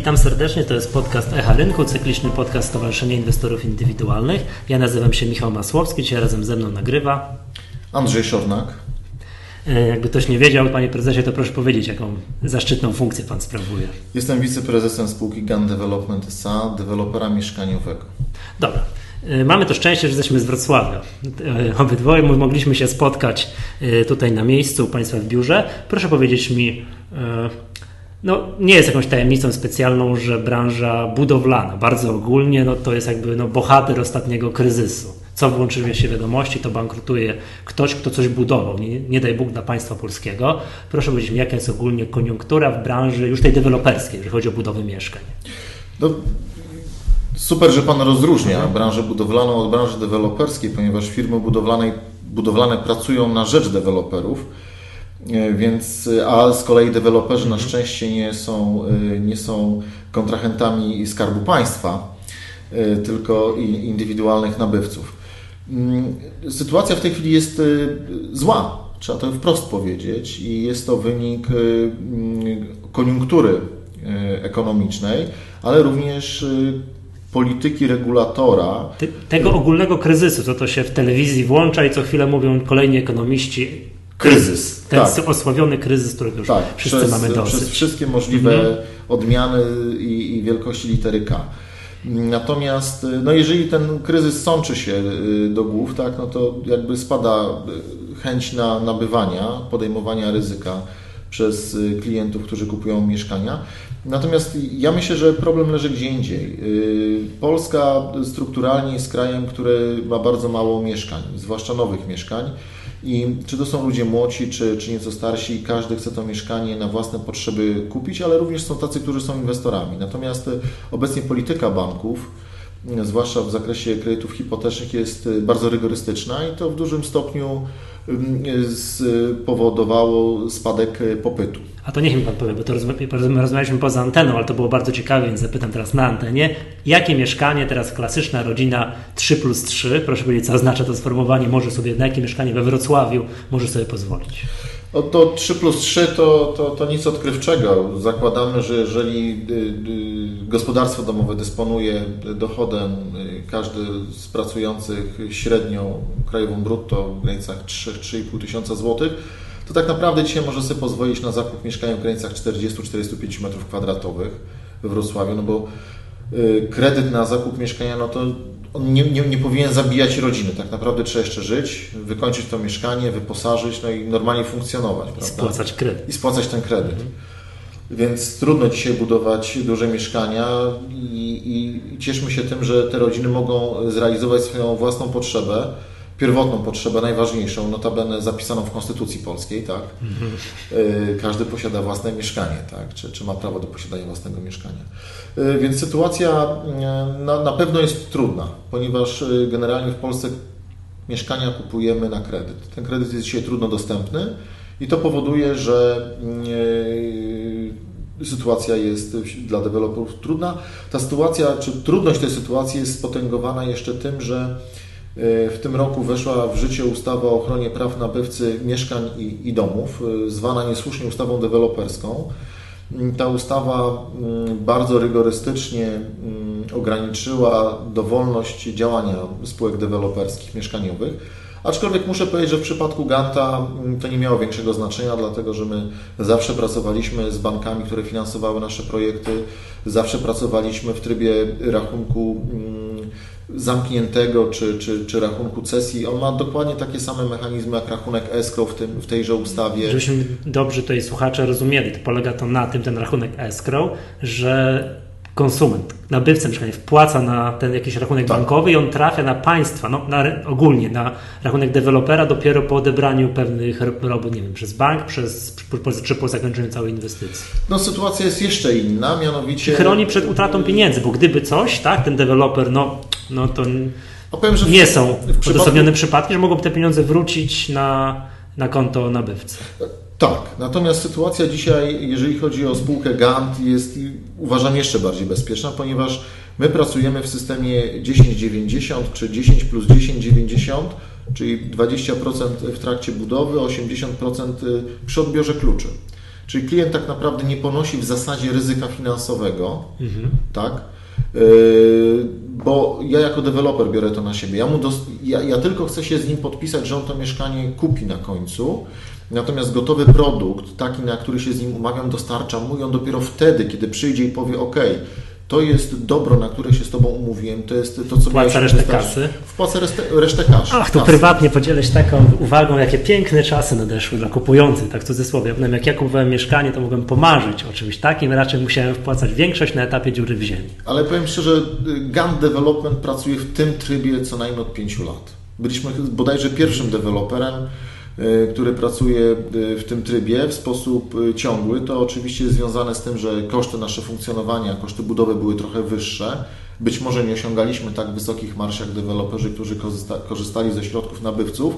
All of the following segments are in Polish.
Witam serdecznie, to jest podcast Echa Rynku, cykliczny podcast Stowarzyszenia Inwestorów Indywidualnych. Ja nazywam się Michał Masłowski, dzisiaj razem ze mną nagrywa Andrzej Szornak. E, jakby ktoś nie wiedział, panie prezesie, to proszę powiedzieć, jaką zaszczytną funkcję pan sprawuje. Jestem wiceprezesem spółki GAN Development SA, dewelopera mieszkaniowego. Dobra. E, mamy to szczęście, że jesteśmy z Wrocławia. E, obydwoje mogliśmy się spotkać tutaj na miejscu u Państwa w biurze. Proszę powiedzieć mi, no, nie jest jakąś tajemnicą specjalną, że branża budowlana, bardzo ogólnie, no, to jest jakby no, bohater ostatniego kryzysu. Co włączymy się wiadomości, to bankrutuje ktoś, kto coś budował. Nie, nie daj Bóg dla państwa polskiego. Proszę powiedzieć mi, jaka jest ogólnie koniunktura w branży już tej deweloperskiej, jeżeli chodzi o budowę mieszkań. No, super, że Pan rozróżnia branżę budowlaną od branży deweloperskiej, ponieważ firmy budowlane, budowlane pracują na rzecz deweloperów więc, a z kolei deweloperzy na szczęście nie są, e, nie są kontrahentami Skarbu Państwa, e, tylko indywidualnych nabywców. Mm, sytuacja w tej chwili jest zła, trzeba to wprost powiedzieć, i jest to wynik mm, koniunktury ekonomicznej, ale również polityki regulatora. Tego ogólnego kryzysu, co to się w telewizji włącza i co chwilę mówią kolejni ekonomiści, kryzys. Ten tak. osławiony kryzys, którego już tak. wszyscy przez, mamy dosyć. Przez wszystkie możliwe mhm. odmiany i, i, wielkości litery K. Natomiast no jeżeli ten kryzys sączy się y, do głów, tak, no to jakby spada y, chęć na nabywania, podejmowania ryzyka przez y, klientów, którzy kupują mieszkania. Natomiast ja myślę, że problem leży gdzie indziej. Polska strukturalnie jest krajem, który ma bardzo mało mieszkań, zwłaszcza nowych mieszkań. I czy to są ludzie młodzi, czy, czy nieco starsi, każdy chce to mieszkanie na własne potrzeby kupić, ale również są tacy, którzy są inwestorami. Natomiast e, obecnie polityka banków, e, zwłaszcza w zakresie kredytów hipotecznych, jest e, bardzo rygorystyczna i to w dużym stopniu spowodowało spadek popytu. A to niech mi Pan powie, bo to rozmawialiśmy poza anteną, ale to było bardzo ciekawe, więc zapytam teraz na antenie. Jakie mieszkanie teraz klasyczna rodzina 3 plus 3, proszę powiedzieć, co oznacza to sformułowanie, może sobie, na jakie mieszkanie we Wrocławiu może sobie pozwolić? No to 3 plus 3 to, to, to nic odkrywczego. Zakładamy, że jeżeli y, y, gospodarstwo domowe dysponuje dochodem, y, każdy z pracujących średnią krajową brutto w granicach 3-3,5 tysiąca złotych, to tak naprawdę dzisiaj może sobie pozwolić na zakup mieszkania w granicach 40-45 m2 we Wrocławiu, no bo kredyt na zakup mieszkania, no to on nie, nie, nie, powinien zabijać rodziny. Tak naprawdę trzeba jeszcze żyć, wykończyć to mieszkanie, wyposażyć, no i normalnie funkcjonować. I spłacać kredyt. I spłacać ten kredyt. Mhm. Więc trudno dzisiaj budować duże mieszkania i, i cieszmy się tym, że te rodziny mogą zrealizować swoją własną potrzebę pierwotną potrzebę, najważniejszą, notabene zapisaną w Konstytucji Polskiej, tak? Mhm. Każdy posiada własne mieszkanie, tak? Czy, czy ma prawo do posiadania własnego mieszkania. Y, więc sytuacja y, na, na pewno jest trudna, ponieważ generalnie w Polsce mieszkania kupujemy na kredyt. Ten kredyt jest dzisiaj trudno dostępny i to powoduje, że sytuacja jest dla deweloperów trudna. Ta sytuacja, czy trudność tej sytuacji jest spotęgowana jeszcze tym, że w tym roku weszła w życie ustawa o ochronie praw nabywcy mieszkań i, i domów, y, zwana niesłusznie ustawą deweloperską. Ta ustawa mm, bardzo rygorystycznie mm, ograniczyła dowolność działania spółek deweloperskich mieszkaniowych. Aczkolwiek muszę powiedzieć, że w przypadku Ganta mm, to nie miało większego znaczenia, dlatego że my zawsze pracowaliśmy z bankami, które finansowały nasze projekty, zawsze pracowaliśmy w trybie rachunku zamkniętego czy, czy, czy rachunku cesji. On ma dokładnie takie same mechanizmy jak rachunek escrow w, tym, w tejże ustawie. Żebyśmy dobrze tutaj słuchacze rozumieli, to polega to na tym, ten rachunek escrow, że konsument, nabywca mieszkania wpłaca na ten jakiś rachunek tak. bankowy i on trafia na państwa, no, na, ogólnie na rachunek dewelopera dopiero po odebraniu pewnych robót, nie wiem, przez bank, przez, czy po zakończeniu całej inwestycji. No sytuacja jest jeszcze inna, mianowicie... Chroni przed utratą pieniędzy, bo gdyby coś, tak, ten deweloper, no, no to nie są odosobnione przypadki, że mogą te pieniądze wrócić na, na konto nabywcy. Tak, natomiast sytuacja dzisiaj, jeżeli chodzi o spółkę Gant, jest uważam jeszcze bardziej bezpieczna, ponieważ my pracujemy w systemie 1090 czy 10 plus 1090, czyli 20% w trakcie budowy, 80% przy odbiorze kluczy. Czyli klient tak naprawdę nie ponosi w zasadzie ryzyka finansowego, mhm. tak? Yy, bo ja jako deweloper biorę to na siebie. Ja, mu ja, ja tylko chcę się z nim podpisać, że on to mieszkanie kupi na końcu. Natomiast gotowy produkt, taki na który się z nim umawiam, dostarczam mu on dopiero wtedy, kiedy przyjdzie i powie: OK, to jest dobro, na które się z Tobą umówiłem, to jest to, co Wpłaca resztę kasy. Wpłaca resztę, resztę kasy. Ach, to prywatnie podzielę się taką uwagą, jakie piękne czasy nadeszły dla kupujących, tak w cudzysłowie. Potem jak ja kupowałem mieszkanie, to mogłem pomarzyć o czymś takim, raczej musiałem wpłacać większość na etapie dziury w ziemi. Ale powiem szczerze, Gant Development pracuje w tym trybie co najmniej od pięciu lat. Byliśmy bodajże pierwszym deweloperem, który pracuje e, w tym trybie w sposób e, ciągły, to oczywiście jest związane z tym, że koszty nasze funkcjonowania, koszty budowy były trochę wyższe. Być może nie osiągaliśmy tak wysokich marsz jak deweloperzy, którzy korzystali ze środków nabywców.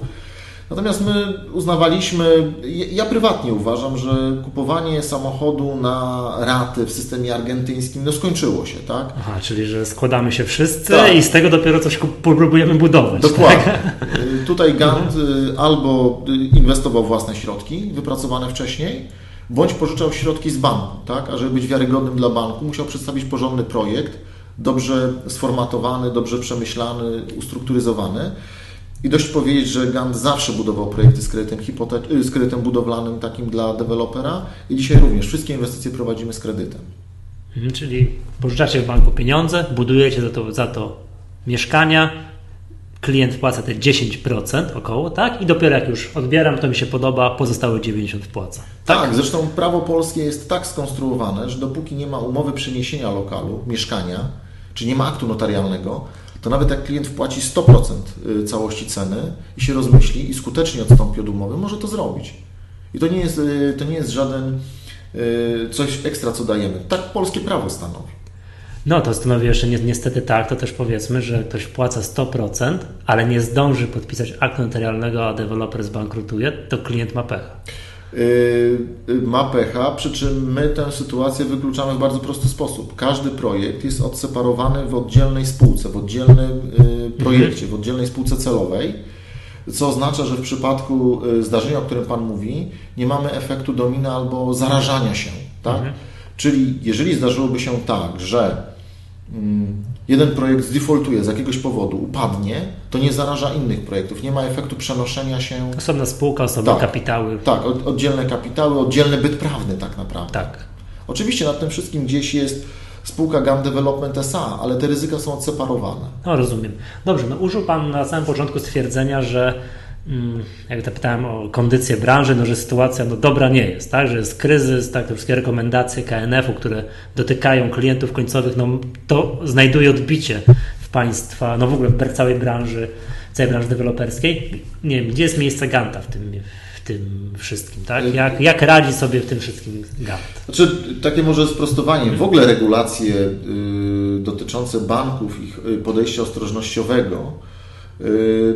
Natomiast my uznawaliśmy, ja prywatnie uważam, że kupowanie samochodu na raty w systemie argentyńskim no skończyło się, tak? Aha, czyli że składamy się wszyscy tak. i z tego dopiero coś próbujemy budować. Dokładnie. Tak? Tutaj Gant y, albo inwestował własne środki wypracowane wcześniej, bądź pożyczał środki z banku, tak? A żeby być wiarygodnym dla banku, musiał przedstawić porządny projekt, dobrze sformatowany, dobrze przemyślany, ustrukturyzowany. I dość powiedzieć, że Gant zawsze budował projekty z kredytem, hipote- y, z kredytem budowlanym takim dla dewelopera i dzisiaj również wszystkie inwestycje prowadzimy z kredytem. Mhm, czyli pożyczacie w banku pieniądze, budujecie za to, za to mieszkania, klient wpłaca te 10% około, tak? I dopiero jak już odbieram, to mi się podoba, pozostałe 90% wpłaca. Tak? tak, zresztą prawo polskie jest tak skonstruowane, że dopóki nie ma umowy przeniesienia lokalu, mieszkania, czy nie ma aktu notarialnego, to nawet jak klient wpłaci 100% y, całości ceny i się rozmyśli i skutecznie odstąpi od umowy, może to zrobić. I to nie jest, y, to nie jest żaden y, coś ekstra, co dajemy. Tak polskie prawo stanowi. No to stanowi jeszcze ni niestety tak, to też powiedzmy, że ktoś wpłaca 100%, ale nie zdąży podpisać aktu notarialnego, a deweloper zbankrutuje, to klient ma pecha. Yy, ma pecha, przy czym my tę sytuację wykluczamy w bardzo prosty sposób. Każdy projekt jest odseparowany w oddzielnej spółce, w oddzielnym yy, projekcie, w oddzielnej spółce celowej, co oznacza, że w przypadku zdarzenia, o którym Pan mówi, nie mamy efektu domina albo zarażania się. Tak? Mhm. Czyli jeżeli zdarzyłoby się tak, że mm, jeden projekt zdefaultuje z jakiegoś powodu, upadnie, to nie zaraża innych projektów. Nie ma efektu przenoszenia się. Osobna spółka, osobne tak, kapitały. Tak, oddzielne kapitały, oddzielny byt prawny tak naprawdę. Tak. Oczywiście nad tym wszystkim gdzieś jest spółka GAM Development SA, ale te ryzyka są odseparowane. No rozumiem. Dobrze, no użył Pan na samym początku stwierdzenia, że jak zapytałem o kondycję branży, no, że sytuacja no, dobra nie jest, tak? że jest kryzys, tak? te wszystkie rekomendacje KNF-u, które dotykają klientów końcowych, no, to znajduje odbicie w państwa, no w ogóle w całej branży, całej branży deweloperskiej. Nie wiem, gdzie jest miejsce Ganta w tym, w tym wszystkim, tak? Jak, jak radzi sobie w tym wszystkim Gant? Znaczy, takie może sprostowanie. W ogóle regulacje y, dotyczące banków, ich y, podejścia ostrożnościowego,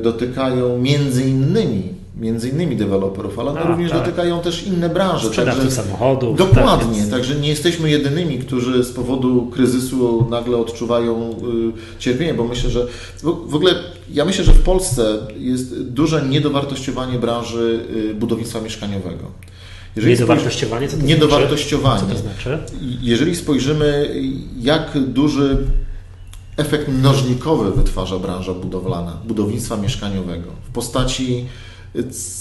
dotykają między innymi, między innymi deweloperów, ale one A, również tak. dotykają też inne branże. Sprzedawców samochodów. Dokładnie, tak, także nie jesteśmy jedynymi, którzy z powodu kryzysu nagle odczuwają y, cierpienie, bo myślę, że w ogóle ja myślę, że w Polsce jest duże niedowartościowanie branży y, budownictwa mieszkaniowego. Jeżeli niedowartościowanie? Co to niedowartościowanie. Znaczy? Co to znaczy? Jeżeli spojrzymy, jak duży efekt mnożnikowy wytwarza branża budowlana, budownictwa mieszkaniowego w postaci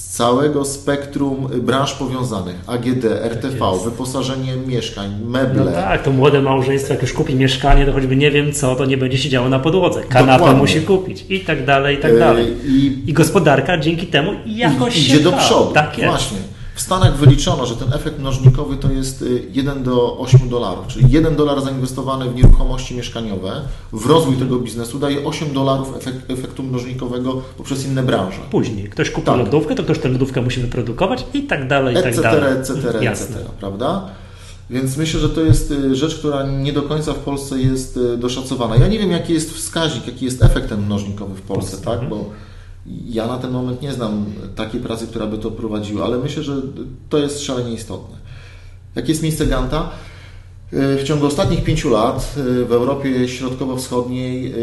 całego spektrum branż powiązanych, AGD, RTV, tak wyposażenie mieszkań, meble. No tak, to młode małżeństwo, jak już kupi mieszkanie, to choćby nie wiem co, to nie będzie siedziało na podłodze. Kanapę musi kupić i tak dalej, i tak dalej. I, I gospodarka dzięki temu jakoś idzie do przodu. Tak jest. Właśnie. W Stanach wyliczono, że ten efekt mnożnikowy to jest 1 y, do 8 dolarów, czyli 1 dolar zainwestowany w nieruchomości mieszkaniowe, w rozwój tego biznesu daje 8 dolarów efekt, efektu mnożnikowego poprzez inne branże. Później ktoś kupi tak. lodówkę, to ktoś tę lodówkę musi wyprodukować i tak dalej, i tak dalej. Etc., etc., prawda? Więc myślę, że to jest y, rzecz, która nie do końca w Polsce jest y, doszacowana. Ja nie wiem, jaki jest wskaźnik, jaki jest efekt ten mnożnikowy w Polsce, tak? Mhm. Bo ja na ten moment nie znam takiej pracy, która by to prowadziła, ale myślę, że to jest szalenie istotne. Jakie jest miejsce Ganta? W ciągu ostatnich pięciu lat w Europie Środkowo-Wschodniej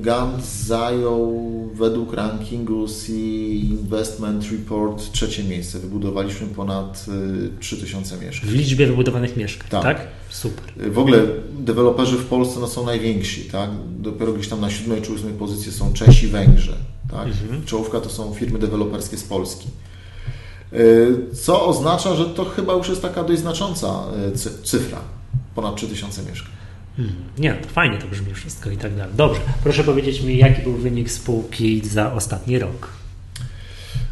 Gant zajął według rankingu C Investment Report trzecie miejsce. Wybudowaliśmy ponad 3000 mieszkań. W liczbie wybudowanych mieszkań, tak? tak? Super. W ogóle deweloperzy w Polsce no, są najwięksi, tak? Dopiero gdzieś tam na siódmej czy ósmej pozycji są Czesi, Węgrzy, tak? Mhm. Czołówka to są firmy deweloperskie z Polski. Co oznacza, że to chyba już jest taka dość znacząca cyfra ponad 3000 mieszkań. Hmm. Nie, to fajnie to brzmi wszystko i tak dalej. Dobrze, proszę powiedzieć mi, jaki był wynik spółki za ostatni rok?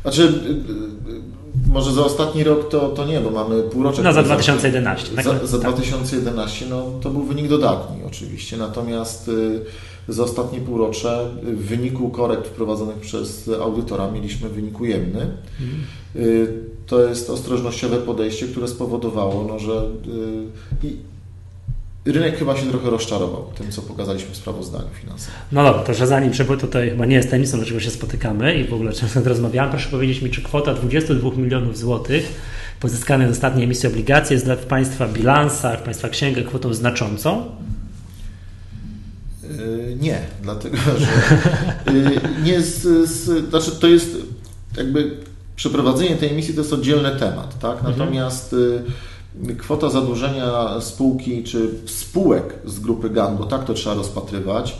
Znaczy, y, może za ostatni rok to, to nie, bo mamy półrocze. No za 2011. Za, tak? za 2011 no, to był wynik dodatni oczywiście, natomiast za ostatnie półrocze w wyniku korekt wprowadzonych przez audytora mieliśmy wynik ujemny. Mhm. To jest ostrożnościowe podejście, które spowodowało, no, że rynek chyba się trochę rozczarował tym, co pokazaliśmy w sprawozdaniu finansowym. No dobra, to że zanim przepływ tutaj chyba nie jest tajemnicą, dlaczego się spotykamy i w ogóle często rozmawiałem, proszę powiedzieć mi, czy kwota 22 milionów złotych pozyskanych z ostatniej emisji obligacji jest w Państwa bilansach, Państwa księgach kwotą znaczącą? Yy, nie, dlatego że yy, nie z, z, znaczy to jest jakby przeprowadzenie tej emisji to jest oddzielny temat, tak? Mhm. Natomiast mhm kwota zadłużenia spółki czy spółek z grupy GAN, bo tak to trzeba rozpatrywać,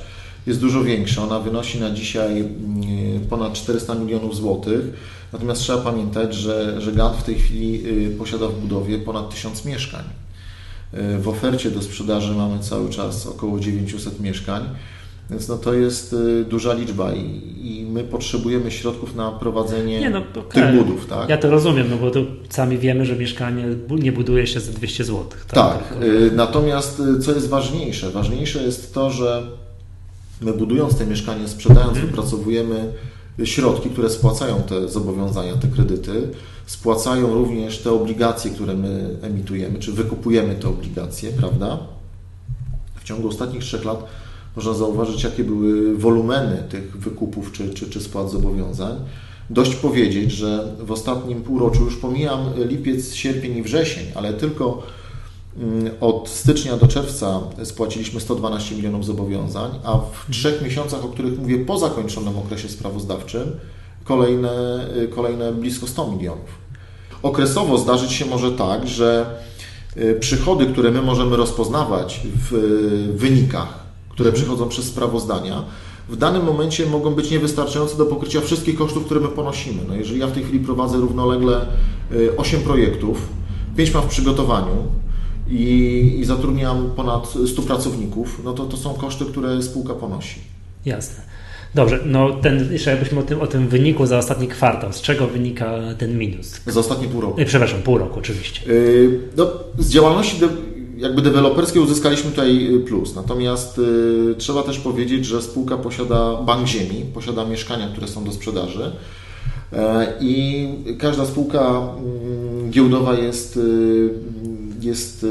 jest dużo większa. Ona wynosi na dzisiaj ponad 400 milionów złotych. Natomiast trzeba pamiętać, że, że GAN w tej chwili posiada w budowie ponad 1000 mieszkań. Y, w ofercie do sprzedaży mamy cały czas około 900 mieszkań. Więc no to jest y, duża liczba i, i my potrzebujemy środków na prowadzenie nie, no, okay. tych budów. Tak? Ja to rozumiem, no bo to sami wiemy, że mieszkanie nie buduje się za 200 zł. Tak, tak. Y, natomiast co jest ważniejsze? Ważniejsze jest to, że my budując te mieszkanie, sprzedając, hmm. wypracowujemy środki, które spłacają te zobowiązania, te kredyty, spłacają również te obligacje, które my emitujemy, czy wykupujemy te obligacje, prawda? W ciągu ostatnich trzech lat można zauważyć, jakie były wolumeny tych wykupów czy, czy, czy spłat zobowiązań. Dość powiedzieć, że w ostatnim półroczu, już pomijam lipiec, sierpień i wrzesień, ale tylko mm, od stycznia do czerwca spłaciliśmy 112 milionów zobowiązań, a w trzech miesiącach, o których mówię po zakończonym okresie sprawozdawczym, kolejne, kolejne blisko 100 milionów. Okresowo zdarzyć się może tak, że y, przychody, które my możemy rozpoznawać w wynikach, które przychodzą przez sprawozdania, w danym momencie mogą być niewystarczające do pokrycia wszystkich kosztów, które my ponosimy. No jeżeli ja w tej chwili prowadzę równolegle 8 y, projektów, 5 mam w przygotowaniu i, i zatrudniam ponad 100 pracowników, no to to są koszty, które spółka ponosi. Jasne. Dobrze, no ten, jeszcze jakbyśmy o tym, o tym wyniku za ostatni kwartał, z czego wynika ten minus? Za ostatni pół roku. Przepraszam, pół roku oczywiście. Yy, no, z działalności jakby deweloperskie uzyskaliśmy tutaj y, plus. Natomiast y, trzeba też powiedzieć, że spółka posiada bank ziemi, posiada mieszkania, które są do sprzedaży. E, I każda spółka mm, giełdowa jest, jest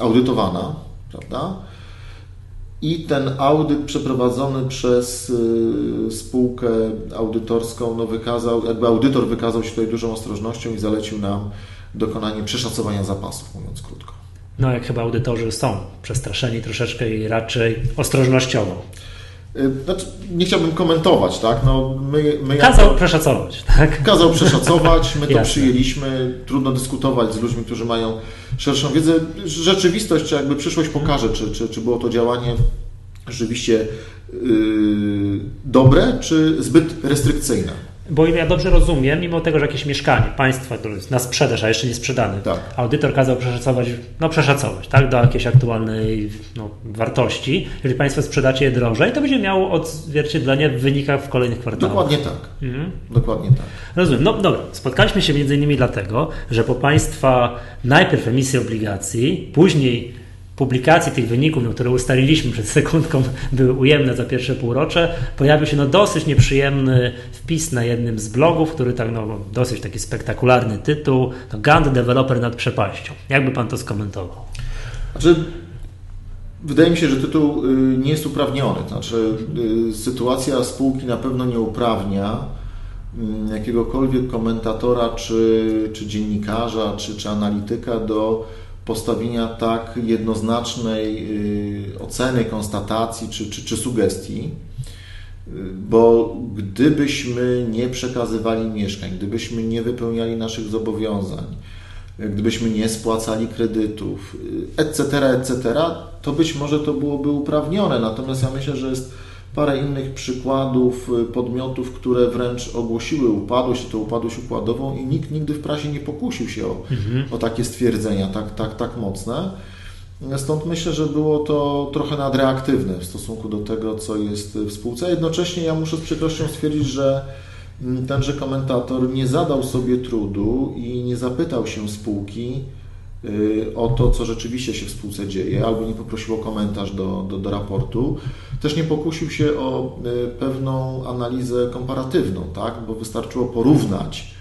audytowana, prawda? I ten audyt przeprowadzony przez spółkę audytorską no wykazał, jakby audytor wykazał się tutaj dużą ostrożnością i zalecił nam dokonanie przeszacowania zapasów, mówiąc krótko no jak chyba audytorzy są przestraszeni troszeczkę i raczej ostrożnościowo. Y, znaczy, nie chciałbym komentować, tak? No, my, my kazał przeszacować, tak? Kazał przeszacować, my to przyjęliśmy. Trudno dyskutować z ludźmi, którzy mają szerszą wiedzę. Rzeczywistość, czy jakby przyszłość pokaże, czy, czy, czy było to działanie rzeczywiście yy, dobre, czy zbyt restrykcyjne. Bo ja dobrze rozumiem, mimo tego, że jakieś mieszkanie państwa, które jest na sprzedaż, a jeszcze nie sprzedane, tak. audytor kazał przeszacować, no przeszacować, tak, do jakiejś aktualnej no, wartości. Jeżeli państwo sprzedacie je drożej, to będzie miało odzwierciedlenie w wynikach w kolejnych kwartałach. Dokładnie tak. Mhm. Dokładnie tak. Rozumiem. No dobra, spotkaliśmy się między innymi dlatego, że po państwa najpierw emisję obligacji, później publikacji tych wyników, no, które ustaliliśmy przed sekundką, były ujemne za pierwsze półrocze, pojawił się no, dosyć nieprzyjemny wpis na jednym z blogów, który tak, no, dosyć taki spektakularny tytuł, no, Gand Developer nad przepaścią. Jakby Pan to skomentował? Znaczy, wydaje mi się, że tytuł y, nie jest uprawniony. Znaczy, y, sytuacja spółki na pewno nie uprawnia mm, jakiegokolwiek komentatora, czy, czy dziennikarza, czy, czy analityka do postawienia tak jednoznacznej y, oceny, konstatacji czy, czy, czy sugestii, y, bo gdybyśmy nie przekazywali mieszkań, gdybyśmy nie wypełniali naszych zobowiązań, gdybyśmy nie spłacali kredytów, etc., etc., to być może to byłoby uprawnione. Natomiast ja myślę, że jest parę innych przykładów y, podmiotów, które wręcz ogłosiły upadłość, to upadłość układową i nikt nigdy w prasie nie pokusił się o, mhm. o takie stwierdzenia tak, tak, tak mocne. Stąd myślę, że było to trochę nadreaktywne w stosunku do tego, co jest w spółce. Jednocześnie ja muszę z przykrością stwierdzić, że mm, tenże komentator nie zadał sobie trudu i nie zapytał się spółki, o to, co rzeczywiście się w spółce dzieje, albo nie poprosił o komentarz do, do, do raportu. Też nie pokusił się o y, pewną analizę komparatywną, tak? bo wystarczyło porównać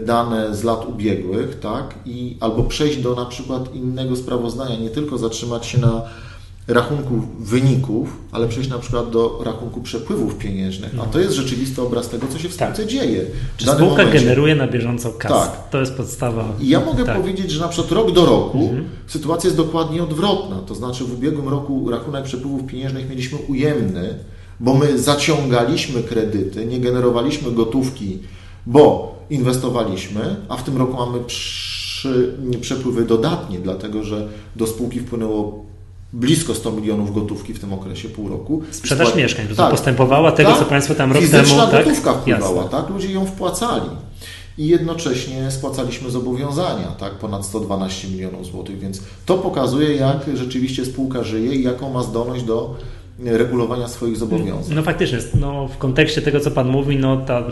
dane z lat ubiegłych, tak? I, albo przejść do na przykład innego sprawozdania, nie tylko zatrzymać się na rachunku wyników, ale przejść na przykład do rachunku przepływów pieniężnych. A to jest rzeczywisty obraz tego, co się w spółce tak. dzieje. Czy spółka momencie. generuje na bieżąco kasę. Tak. To jest podstawa. I ja mogę tak. powiedzieć, że na przykład rok do roku mhm. sytuacja jest dokładnie odwrotna. To znaczy w ubiegłym roku rachunek przepływów pieniężnych mieliśmy ujemny, bo my zaciągaliśmy kredyty, nie generowaliśmy gotówki, bo inwestowaliśmy, a w tym roku mamy przy, przepływy dodatnie, dlatego że do spółki wpłynęło blisko 100 milionów gotówki w tym okresie pół roku. Sprzedaż Spła... mieszkań, tak, postępowała tego, tak, co Państwo tam rok temu... tak? gotówka wpływała, tak? Ludzie ją wpłacali. I jednocześnie spłacaliśmy zobowiązania, tak? Ponad 112 milionów złotych, więc to pokazuje, jak rzeczywiście spółka żyje i jaką ma zdolność do regulowania swoich zobowiązań. No faktycznie, no, w kontekście tego, co Pan mówi, no ta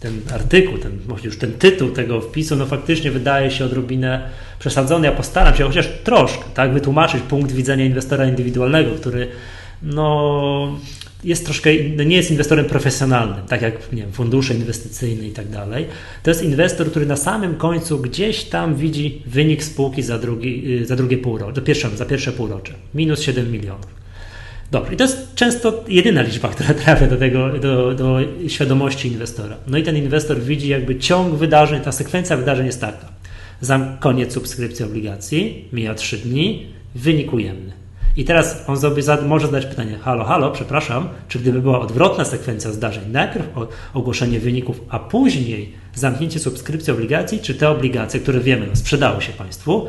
ten artykuł, ten, już ten tytuł tego wpisu, no faktycznie wydaje się odrobinę przesadzony. Ja postaram się chociaż troszkę tak, wytłumaczyć punkt widzenia inwestora indywidualnego, który no, jest troszkę, no nie jest inwestorem profesjonalnym, tak jak nie wiem, fundusze inwestycyjne i tak dalej. To jest inwestor, który na samym końcu gdzieś tam widzi wynik spółki za, drugi, za drugie półrocze, za pierwsze półrocze, minus 7 milionów. Dobrze, i to jest często jedyna liczba, która trafia do, tego, do, do świadomości inwestora. No i ten inwestor widzi jakby ciąg wydarzeń, ta sekwencja wydarzeń jest taka. Za koniec subskrypcji obligacji, mija 3 dni, wynik ujemny. I teraz on sobie może zadać pytanie, halo, halo, przepraszam, czy gdyby była odwrotna sekwencja zdarzeń, najpierw ogłoszenie wyników, a później zamknięcie subskrypcji obligacji, czy te obligacje, które wiemy, no, sprzedały się Państwu,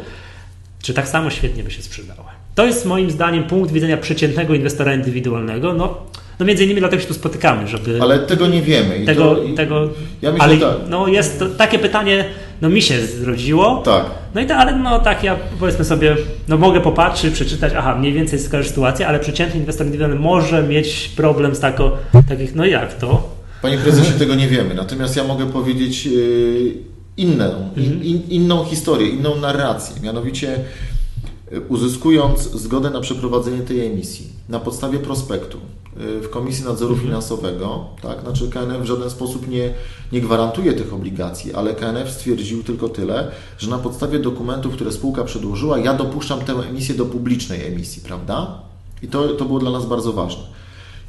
czy tak samo świetnie by się sprzedały? To jest moim zdaniem punkt widzenia przeciętnego inwestora indywidualnego. No, no między innymi dlatego się tu spotykamy, żeby... Ale tego nie wiemy. I tego, to, tego, ja myślę, ale tak. no jest to, takie pytanie, no mi się zrodziło. Tak. No i to, ale no tak ja powiedzmy sobie, no mogę popatrzeć, przeczytać, aha, mniej więcej jest taka sytuacja, ale przeciętny inwestor indywidualny może mieć problem z taką, takich, no jak to? Panie prezesie, tego nie wiemy. Natomiast ja mogę powiedzieć yy, inną, mhm. in, inną historię, inną narrację. Mianowicie uzyskując zgodę na przeprowadzenie tej emisji na podstawie prospektu y, w Komisji Nadzoru mhm. Finansowego, tak, znaczy KNF w żaden sposób nie, nie gwarantuje tych obligacji, ale KNF stwierdził tylko tyle, że na podstawie dokumentów, które spółka przedłożyła, ja dopuszczam tę emisję do publicznej emisji, prawda? I to, to było dla nas bardzo ważne.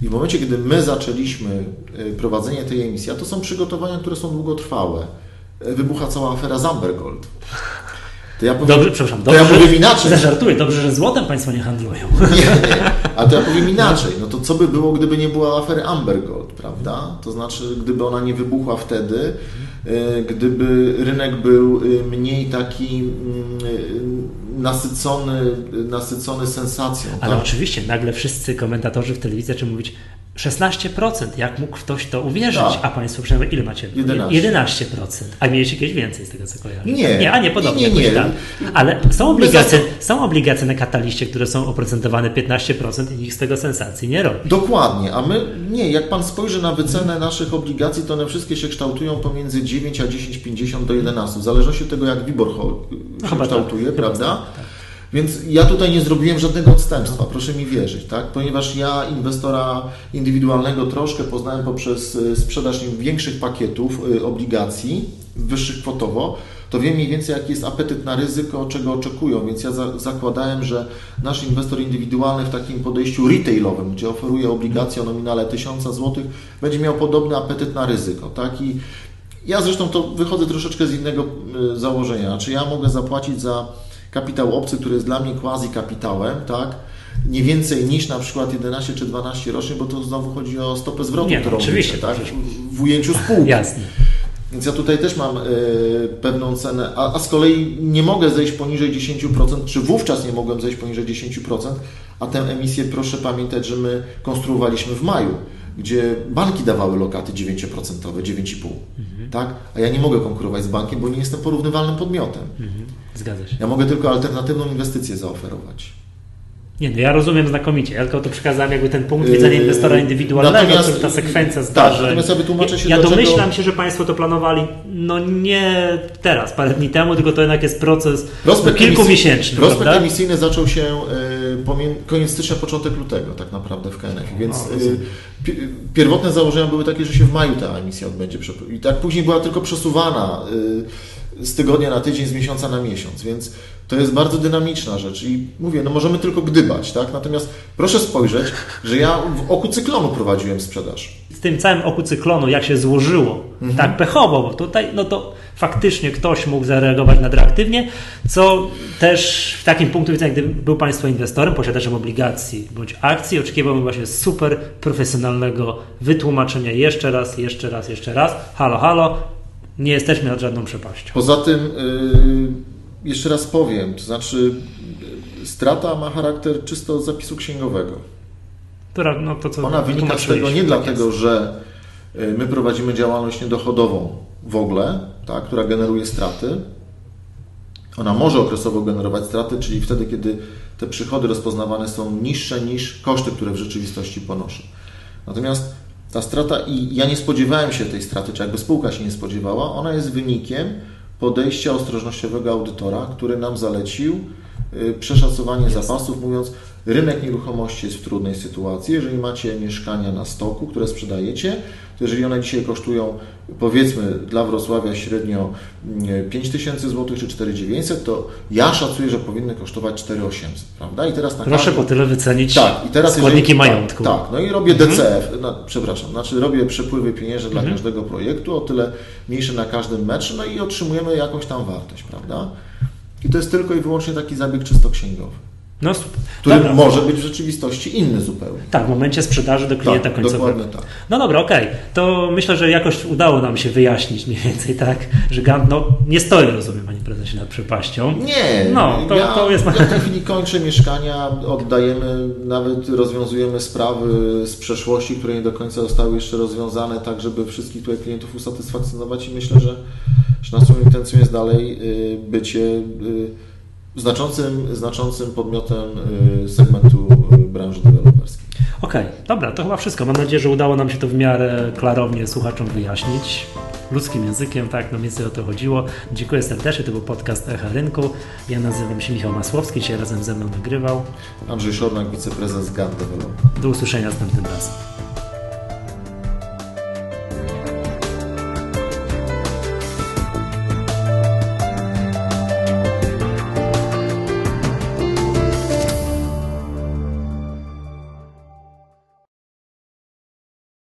I w momencie, kiedy my zaczęliśmy y, prowadzenie tej emisji, a to są przygotowania, które są długotrwałe, wybucha cała afera Zambergold. To ja powiem, dobrze, przepraszam, dobrze, to ja powiem inaczej. Zażartuję, dobrze, że złotem Państwo nie handlują. Nie, nie, ale to ja powiem inaczej. No to co by było, gdyby nie była afery Amber Gold, prawda? To znaczy, gdyby ona nie wybuchła wtedy, e, gdyby rynek był e, mniej taki mm, e, nasycony, nasycony sensacją. Ale tak? oczywiście, nagle wszyscy komentatorzy w telewizji zaczęli mówić, 16%. Jak mógł ktoś to uwierzyć? Tak. A Państwo przynajmniej ile macie? 11. 11%. A mieliście jakieś więcej z tego, co kojarzę? Nie. Nie, a nie, podobnie. Nie, nie, nie. Ale są obligacje, są obligacje na kataliście, które są oprocentowane 15% i nikt z tego sensacji nie robi. Dokładnie. A my, nie, jak Pan spojrzy na wycenę naszych obligacji, to one wszystkie się kształtują pomiędzy 9 a 10,50 do 11. W zależności od tego, jak WIBOR się no, kształtuje, tak. prawda? Tak, tak. Więc ja tutaj nie zrobiłem żadnego odstępstwa, proszę mi wierzyć, tak? ponieważ ja inwestora indywidualnego troszkę poznałem poprzez y, sprzedaż większych pakietów y, obligacji, wyższych kwotowo, to wiem mniej więcej jaki jest apetyt na ryzyko, czego oczekują, więc ja za, zakładałem, że nasz inwestor indywidualny w takim podejściu retailowym, gdzie oferuje obligacje o nominale 1000 zł, będzie miał podobny apetyt na ryzyko. Tak? I ja zresztą to wychodzę troszeczkę z innego y, założenia, znaczy ja mogę zapłacić za kapitał obcy, który jest dla mnie quasi kapitałem, tak? nie więcej niż na przykład 11 czy 12 rocznie, bo to znowu chodzi o stopę zwrotu, Nie, no, którą oczywiście, liczę, tak? w ujęciu spółki. Jasne. Więc ja tutaj też mam y, pewną cenę, a, a z kolei nie mogę zejść poniżej 10%, czy wówczas nie mogłem zejść poniżej 10%, a tę emisję proszę pamiętać, że my konstruowaliśmy w maju, gdzie banki dawały lokaty 9%, 9,5%, tak? A ja nie mogę konkurować z bankiem, bo nie jestem porównywalnym podmiotem. Mhm. Zgadza się. Ja mogę tylko alternatywną inwestycję zaoferować. Nie, no ja rozumiem znakomicie. Ja tylko to przekazałem jakby ten punkt widzenia Yy, inwestora indywidualnego, to ta sekwencja tak, zdarzeń. natomiast ja wytłumaczę się, Ja domyślam się, że Państwo to planowali, no nie teraz, parę dni temu, tylko to jednak jest proces Prospekt kilkumiesięczny, Prospekt prawda? emisyjny zaczął się pomie- koniec stycznia, początek lutego tak naprawdę w KNF. Więc O, y, pi- pierwotne założenia były takie, że się w maju ta emisja odbędzie. I tak później była tylko przesuwana y, z tygodnia na tydzień, z miesiąca na miesiąc. Więc to jest bardzo dynamiczna rzecz. I mówię, no możemy tylko gdybać, tak? Natomiast proszę spojrzeć, że ja w oku cyklonu prowadziłem sprzedaż. w tym całym oku cyklonu, jak się złożyło, Mhm. tak pechowo, bo tutaj, no to faktycznie ktoś mógł zareagować nadreaktywnie, co też w takim punktu widzenia, gdy był Państwo inwestorem, posiadaczem obligacji bądź akcji, oczekiwałbym właśnie super profesjonalnego wytłumaczenia jeszcze raz, jeszcze raz, jeszcze raz. Halo, halo, nie jesteśmy nad żadną przepaścią. Poza tym, y, jeszcze raz powiem, to znaczy y, strata ma charakter czysto zapisu księgowego. Która, no to co Ona wynika z tego nie tak dlatego, jest. że y, my prowadzimy działalność niedochodową w ogóle, tak, która generuje straty. Ona może okresowo generować straty, czyli wtedy, kiedy te przychody rozpoznawane są niższe niż koszty, które w rzeczywistości ponoszę. Natomiast ta strata, i ja nie spodziewałem się tej straty, czy jakby spółka się nie spodziewała, ona jest wynikiem podejścia ostrożnościowego audytora, który nam zalecił y, przeszacowanie zapasów, mówiąc, rynek nieruchomości jest w trudnej sytuacji. Jeżeli macie mieszkania na stoku, które sprzedajecie, to jeżeli one dzisiaj kosztują, powiedzmy, dla Wrocławia średnio mm, 5000 zł czy 4900, to ja szacuję, że powinny kosztować 4800, prawda? I teraz na Proszę każdy- po tyle wycenić tak, i teraz składniki jeżeli, majątku. Tak, tak, no i robię DCF, no, przepraszam, znaczy robię przepływy pieniężne dla każdego projektu, o tyle mniejsze na każdym meczu, no i otrzymujemy jakąś tam wartość, prawda? I to jest tylko i wyłącznie taki zabieg czysto księgowy, No który Dobra. może być w rzeczywistości inny zupełnie. Tak, w momencie sprzedaży do klienta Tak, końcowego. dokładnie tak. No dobra, okej. To myślę, że jakoś udało nam się wyjaśnić mniej więcej tak, że Gant no, nie stoi, rozumiem, panie prezesie, nad przepaścią. Nie, No, to- ja, to jest- ja w tej chwili kończę mieszkania, oddajemy, nawet rozwiązujemy sprawy z przeszłości, które nie do końca zostały jeszcze rozwiązane, tak żeby wszystkich tutaj klientów usatysfakcjonować i myślę, że, że naszą intencją jest dalej y, bycie y, znaczącym, znaczącym podmiotem y, segmentu y, branży deweloperskiej. Okej, dobra, to chyba wszystko. Mam nadzieję, że udało nam się to w miarę klarownie słuchaczom wyjaśnić. Ludzkim językiem, tak, no więcej o to chodziło. Dziękuję serdecznie, to był podcast Echa Rynku. Ja nazywam się Michał Masłowski, dzisiaj razem ze mną nagrywał. Andrzej Szornak, wiceprezes GAT Development. Do usłyszenia następnym razem.